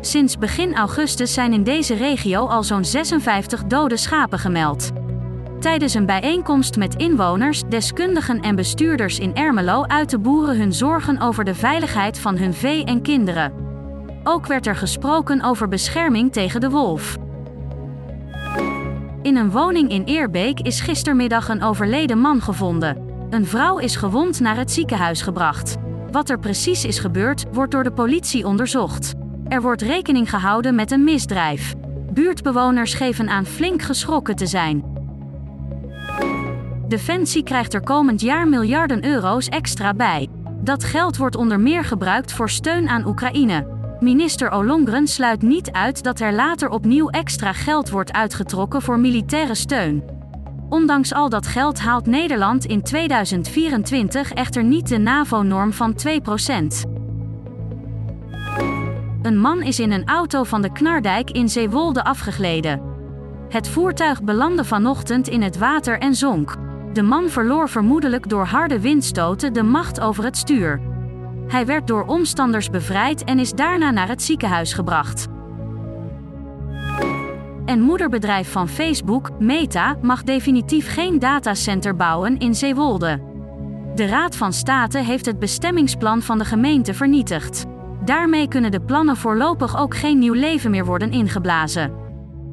Sinds begin augustus zijn in deze regio al zo'n 56 dode schapen gemeld. Tijdens een bijeenkomst met inwoners, deskundigen en bestuurders in Ermelo uiten boeren hun zorgen over de veiligheid van hun vee en kinderen. Ook werd er gesproken over bescherming tegen de wolf. In een woning in Eerbeek is gistermiddag een overleden man gevonden. Een vrouw is gewond naar het ziekenhuis gebracht. Wat er precies is gebeurd, wordt door de politie onderzocht. Er wordt rekening gehouden met een misdrijf. Buurtbewoners geven aan flink geschrokken te zijn. Defensie krijgt er komend jaar miljarden euro's extra bij. Dat geld wordt onder meer gebruikt voor steun aan Oekraïne. Minister Ollongren sluit niet uit dat er later opnieuw extra geld wordt uitgetrokken voor militaire steun. Ondanks al dat geld haalt Nederland in 2024 echter niet de NAVO-norm van 2%. Een man is in een auto van de Knardijk in Zeewolde afgegleden. Het voertuig belandde vanochtend in het water en zonk. De man verloor vermoedelijk door harde windstoten de macht over het stuur. Hij werd door omstanders bevrijd en is daarna naar het ziekenhuis gebracht. En moederbedrijf van Facebook, Meta, mag definitief geen datacenter bouwen in Zeewolde. De Raad van State heeft het bestemmingsplan van de gemeente vernietigd. Daarmee kunnen de plannen voorlopig ook geen nieuw leven meer worden ingeblazen.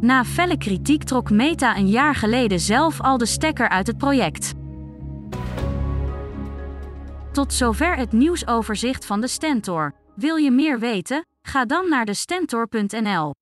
Na felle kritiek trok Meta een jaar geleden zelf al de stekker uit het project. Tot zover het nieuwsoverzicht van de Stentor. Wil je meer weten? Ga dan naar de Stentor.nl.